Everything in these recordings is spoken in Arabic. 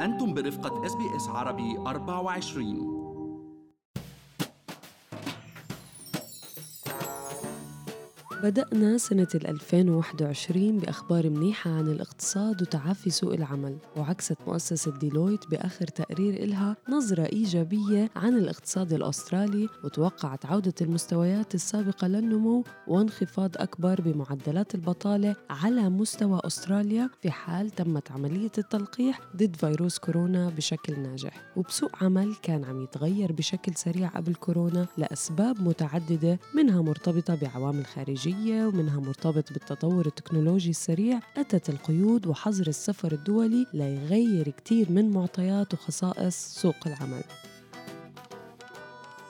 أنتم برفقة SBS عربي 24 بدأنا سنة 2021 بأخبار منيحة عن الاقتصاد وتعافي سوق العمل وعكست مؤسسة ديلويت بآخر تقرير إلها نظرة إيجابية عن الاقتصاد الأسترالي وتوقعت عودة المستويات السابقة للنمو وانخفاض أكبر بمعدلات البطالة على مستوى أستراليا في حال تمت عملية التلقيح ضد فيروس كورونا بشكل ناجح. وبسوق عمل كان عم يتغير بشكل سريع قبل كورونا لأسباب متعددة منها مرتبطة بعوامل خارجية الدولية ومنها مرتبط بالتطور التكنولوجي السريع أتت القيود وحظر السفر الدولي ليغير كتير من معطيات وخصائص سوق العمل.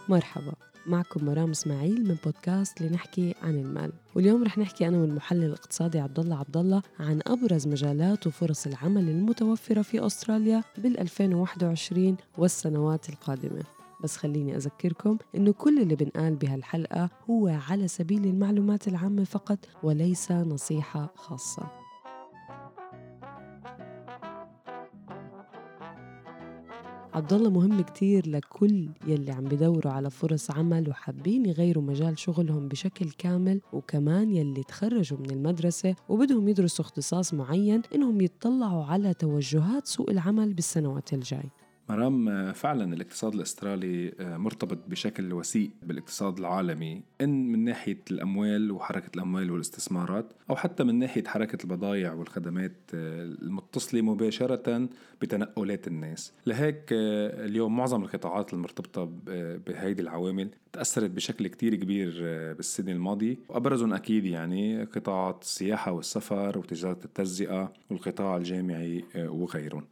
مرحبا معكم مرام إسماعيل من بودكاست لنحكي عن المال. واليوم رح نحكي أنا والمحلل الاقتصادي عبد الله عبد الله عن أبرز مجالات وفرص العمل المتوفرة في أستراليا بال 2021 والسنوات القادمة. بس خليني أذكركم إنه كل اللي بنقال بهالحلقة هو على سبيل المعلومات العامة فقط وليس نصيحة خاصة. عبد الله مهم كتير لكل يلي عم بدوروا على فرص عمل وحابين يغيروا مجال شغلهم بشكل كامل وكمان يلي تخرجوا من المدرسة وبدهم يدرسوا اختصاص معين إنهم يتطلعوا على توجهات سوق العمل بالسنوات الجاي. مرام فعلا الاقتصاد الأسترالي آه، مرتبط بشكل وثيق بالاقتصاد العالمي إن من ناحية الأموال وحركة الأموال والاستثمارات أو حتى من ناحية حركة البضائع والخدمات آه، المتصلة مباشرة بتنقلات الناس. لهيك آه، اليوم معظم القطاعات المرتبطة بهيدي العوامل تأثرت بشكل كتير كبير بالسنة الماضية. وأبرزهم أكيد يعني قطاعات السياحة والسفر وتجارة التجزئة والقطاع الجامعي وغيرهم.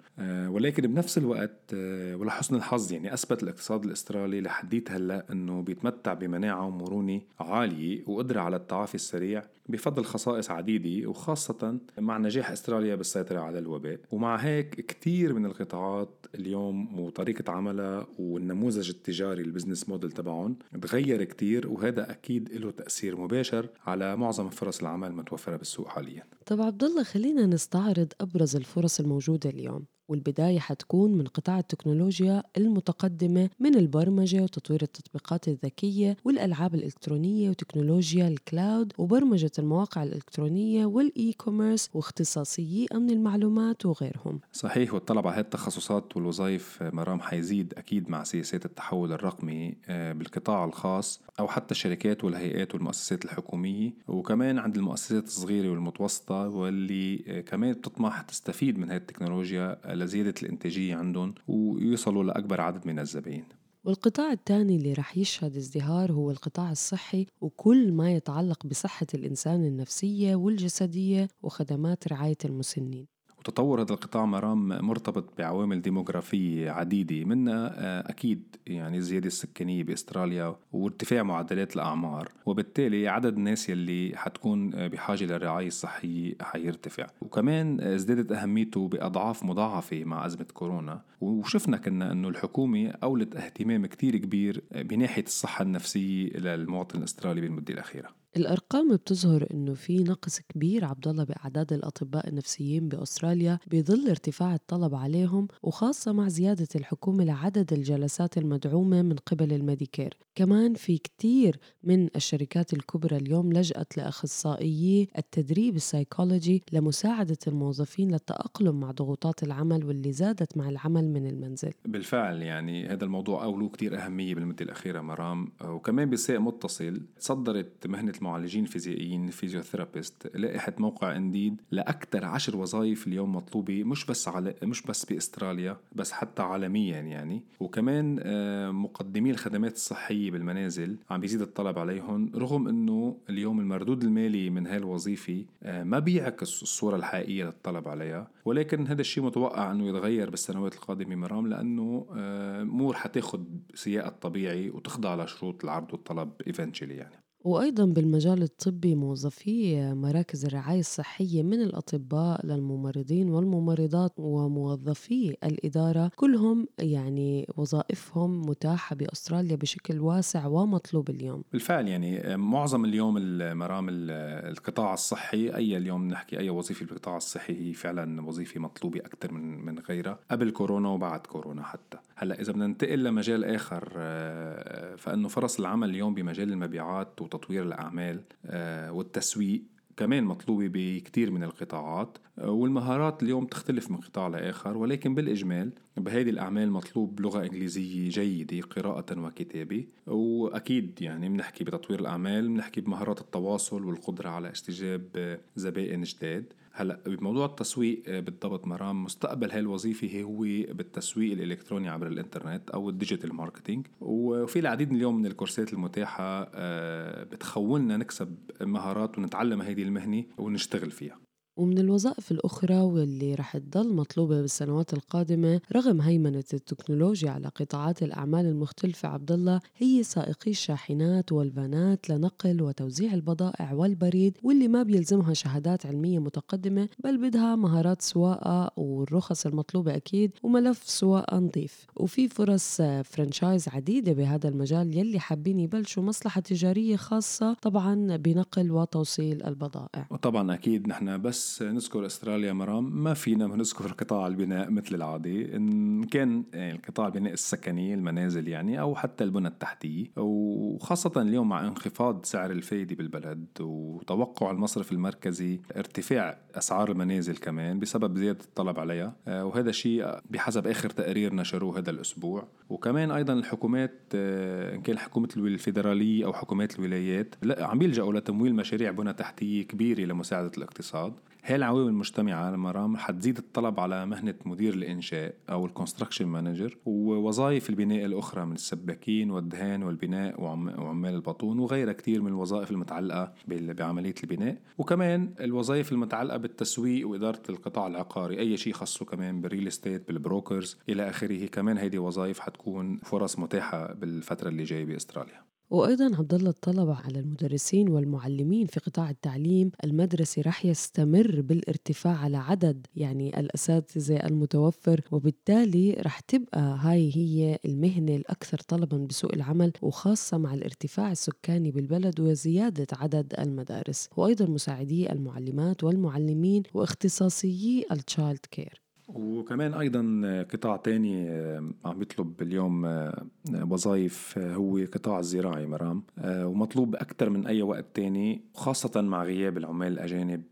ولكن بنفس الوقت ولحسن الحظ يعني أثبت الاقتصاد الأسترالي لحديت هلأ أنه بيتمتع بمناعة ومرونة عالية وقدرة على التعافي السريع بفضل خصائص عديدة وخاصة مع نجاح أستراليا بالسيطرة على الوباء. ومع هيك كتير من القطاعات اليوم وطريقة عملها والنموذج التجاري البزنس موديل تبعهم تغير كتير وهذا أكيد له تأثير مباشر على معظم فرص العمل المتوفرة بالسوق حاليا. طب عبد الله خلينا نستعرض أبرز الفرص الموجودة اليوم والبداية حتكون من قطاع التكنولوجيا المتقدمة من البرمجة وتطوير التطبيقات الذكية والألعاب الإلكترونية وتكنولوجيا ال cloud وبرمجة المواقع الإلكترونية وال e-commerce واختصاصيي أمن المعلومات وغيرهم. صحيح والطلب على هذه التخصصات والوظائف مرام حيزيد أكيد مع سياسات التحول الرقمي آه، بالقطاع الخاص أو حتى الشركات والهيئات والمؤسسات الحكومية. وكمان عند المؤسسات الصغيرة والمتوسطة واللي آه، كمان بتطمح تستفيد من هذه التكنولوجيا لزيادة الإنتاجية عندهم ويوصلوا لأكبر عدد من الزبائن والقطاع الثاني اللي رح يشهد ازدهار هو القطاع الصحي وكل ما يتعلق بصحة الإنسان النفسية والجسدية وخدمات رعاية المسنين. وتطور هذا القطاع مرام مرتبط بعوامل ديموغرافية عديدة منها آه، أكيد يعني الزيادة السكانية بأستراليا وارتفاع معدلات الأعمار وبالتالي عدد الناس يلي حتكون آه، بحاجة للرعاية الصحية حيرتفع. وكمان ازدادت أهميته بأضعاف مضاعفة مع أزمة كورونا. وشفنا كنا أنه الحكومة أولت اهتمام كتير كبير بناحية الصحة النفسية للمواطن الأسترالي بالمدة الأخيرة. الأرقام بتظهر إنه في نقص كبير عبد الله بأعداد الأطباء النفسيين بأستراليا بظل ارتفاع الطلب عليهم وخاصة مع زيادة الحكومة لعدد الجلسات المدعومة من قبل الميديكير. كمان في كتير من الشركات الكبرى اليوم لجأت لأخصائيي التدريب السايكولوجي لمساعدة الموظفين للتأقلم مع ضغوطات العمل واللي زادت مع العمل من المنزل. بالفعل يعني هذا الموضوع إله كتير أهمية بالمدة الأخيرة مرام. وكمان بسياق متصل تصدرت مهنة المعالجين الفيزيائيين physiotherapist لائحة موقع إنديد لأكثر عشر وظائف اليوم مطلوبة مش بس على مش بس بأستراليا بس حتى عالميا يعني. وكمان آه، مقدمي الخدمات الصحية بالمنازل عم بيزيد الطلب عليهم رغم إنه اليوم المردود المالي من هاي الوظيفة آه، ما بيعكس الصورة الحقيقية للطلب عليها. ولكن هذا الشيء متوقع إنه يتغير بالسنوات القادمة مرام لأنه آه، حتاخذ سياقها الطبيعي وتخضع لشروط العرض والطلب ايفنتشلي يعني. وأيضا بالمجال الطبي موظفي مراكز الرعاية الصحية من الأطباء للممرضين والممرضات وموظفي الإدارة كلهم يعني وظائفهم متاحة بأستراليا بشكل واسع ومطلوب اليوم. بالفعل يعني معظم اليوم المرام القطاع الصحي أي اليوم نحكي أي وظيفة بالقطاع الصحي هي فعلا وظيفة مطلوبة أكثر من من غيرها قبل كورونا وبعد كورونا حتى. هلأ إذا بدنا ننتقل لمجال آخر آه، فإنه فرص العمل اليوم بمجال المبيعات وتطوير الأعمال آه، والتسويق كمان مطلوبة بكتير من القطاعات آه، والمهارات اليوم تختلف من قطاع لآخر ولكن بالإجمال بهذه الأعمال مطلوب لغة إنجليزية جيدة قراءة وكتابة وأكيد يعني بنحكي بتطوير الأعمال بنحكي بمهارات التواصل والقدرة على استجاب زبائن جداد. هلا بموضوع التسويق آه، بالضبط مرام مستقبل هاي الوظيفة هو بالتسويق الإلكتروني عبر الإنترنت أو ال digital marketing. وفي العديد اليوم من الكورسات المتاحة آه، بتخولنا نكسب مهارات ونتعلم هذه المهنة ونشتغل فيها. ومن الوظائف الأخرى واللي رح تضل مطلوبة بالسنوات القادمة رغم هيمنة التكنولوجيا على قطاعات الأعمال المختلفة عبد الله هي سائقي الشاحنات والفانات لنقل وتوزيع البضائع والبريد واللي ما بيلزمها شهادات علمية متقدمة بل بدها مهارات سواقة والرخص المطلوبة أكيد وملف سواقة نظيف. وفي فرص فرانشايز عديدة بهذا المجال يلي حابين يبلشوا مصلحة تجارية خاصة طبعا بنقل وتوصيل البضائع. وطبعا أكيد نحن بس بس نذكر أستراليا مرام ما فينا نذكر قطاع البناء مثل العادي إن كان يعني قطاع البناء السكني المنازل يعني أو حتى البنى التحتيه وخاصة اليوم مع انخفاض سعر الفايدة بالبلد وتوقع المصرف المركزي ارتفاع أسعار المنازل كمان بسبب زيادة الطلب عليها. آه، وهذا شيء بحسب آخر تقرير نشروه هذا الأسبوع. وكمان أيضا الحكومات آه، إن كان حكومة الفيدرالية أو حكومات الولايات لا عم بيلجأوا لتمويل مشاريع بنى تحتية كبيرة لمساعدة الاقتصاد. هاي العوامل المجتمعة مرام حتزيد الطلب على مهنة مدير الإنشاء أو ال construction manager ووظائف البناء الأخرى من السباكين والدهان والبناء وعمال الباطون وغيرها كتير من الوظائف المتعلقة بعملية البناء. وكمان الوظائف المتعلقة بالتسويق وإدارة القطاع العقاري أي شي خاصة كمان بال real estate بال brokers إلى آخره. كمان هيدي وظائف حتكون فرص متاحة بالفترة اللي جاية بأستراليا. وأيضا عبد الله الطلب على المدرسين والمعلمين في قطاع التعليم المدرسي رح يستمر بالارتفاع على عدد يعني الأساتذة المتوفر وبالتالي رح تبقى هاي هي المهنة الأكثر طلبا بسوق العمل وخاصة مع الارتفاع السكاني بالبلد وزيادة عدد المدارس. وأيضا مساعدي المعلمات والمعلمين واختصاصيي ال childcare وكمان أيضا قطاع تاني آه، عم يطلب اليوم آه، وظائف آه، هو قطاع الزراعي مرام ومطلوب أكثر من أي وقت تاني خاصة مع غياب العمال الأجانب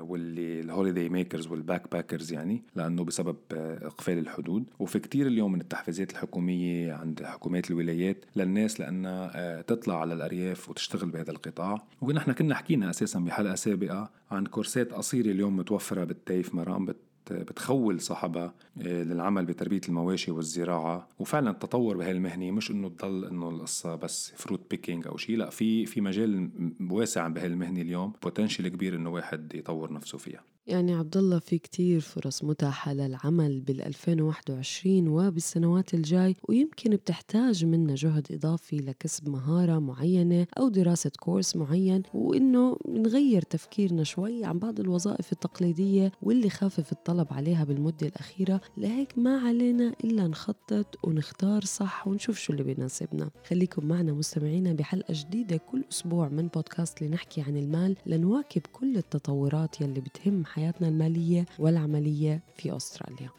واللي ال holiday makers وال backpackers يعني لأنه بسبب إقفال الحدود. وفي كتير اليوم من التحفيزات الحكومية عند حكومات الولايات للناس لانها تطلع على الأرياف وتشتغل بهذا القطاع. ونحن كنا حكينا أساسا بحلقة سابقة عن كورسات قصيرة اليوم متوفرة بال TAFE مرام بتخول صاحبها آه، للعمل بتربية المواشي والزراعة. وفعلا التطور بهاي المهنة مش إنه تضل إنه القصة بس fruit picking أو شيء لا في في مجال واسع بهاي المهنة اليوم potential كبير إنه واحد يطور نفسه فيها. يعني عبد الله في كتير فرص متاحة للعمل بال 2021 وبالسنوات الجاي ويمكن بتحتاج منا جهد إضافي لكسب مهارة معينة أو دراسة كورس معين وإنه نغير تفكيرنا شوي عن بعض الوظائف التقليدية واللي خف الطلب عليها بالمدة الأخيرة لهيك ما علينا إلا نخطط ونختار صح ونشوف شو اللي بيناسبنا. خليكم معنا مستمعينا بحلقة جديدة كل أسبوع من بودكاست لنحكي عن المال لنواكب كل التطورات يلي بتهم حياتنا المالية والعملية في أستراليا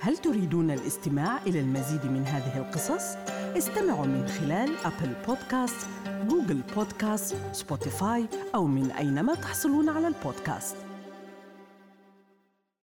هل تريدون الاستماع إلى المزيد من هذه القصص؟ استمعوا من خلال أبل بودكاست، جوجل بودكاست، سبوتيفاي أو من أينما تحصلون على البودكاست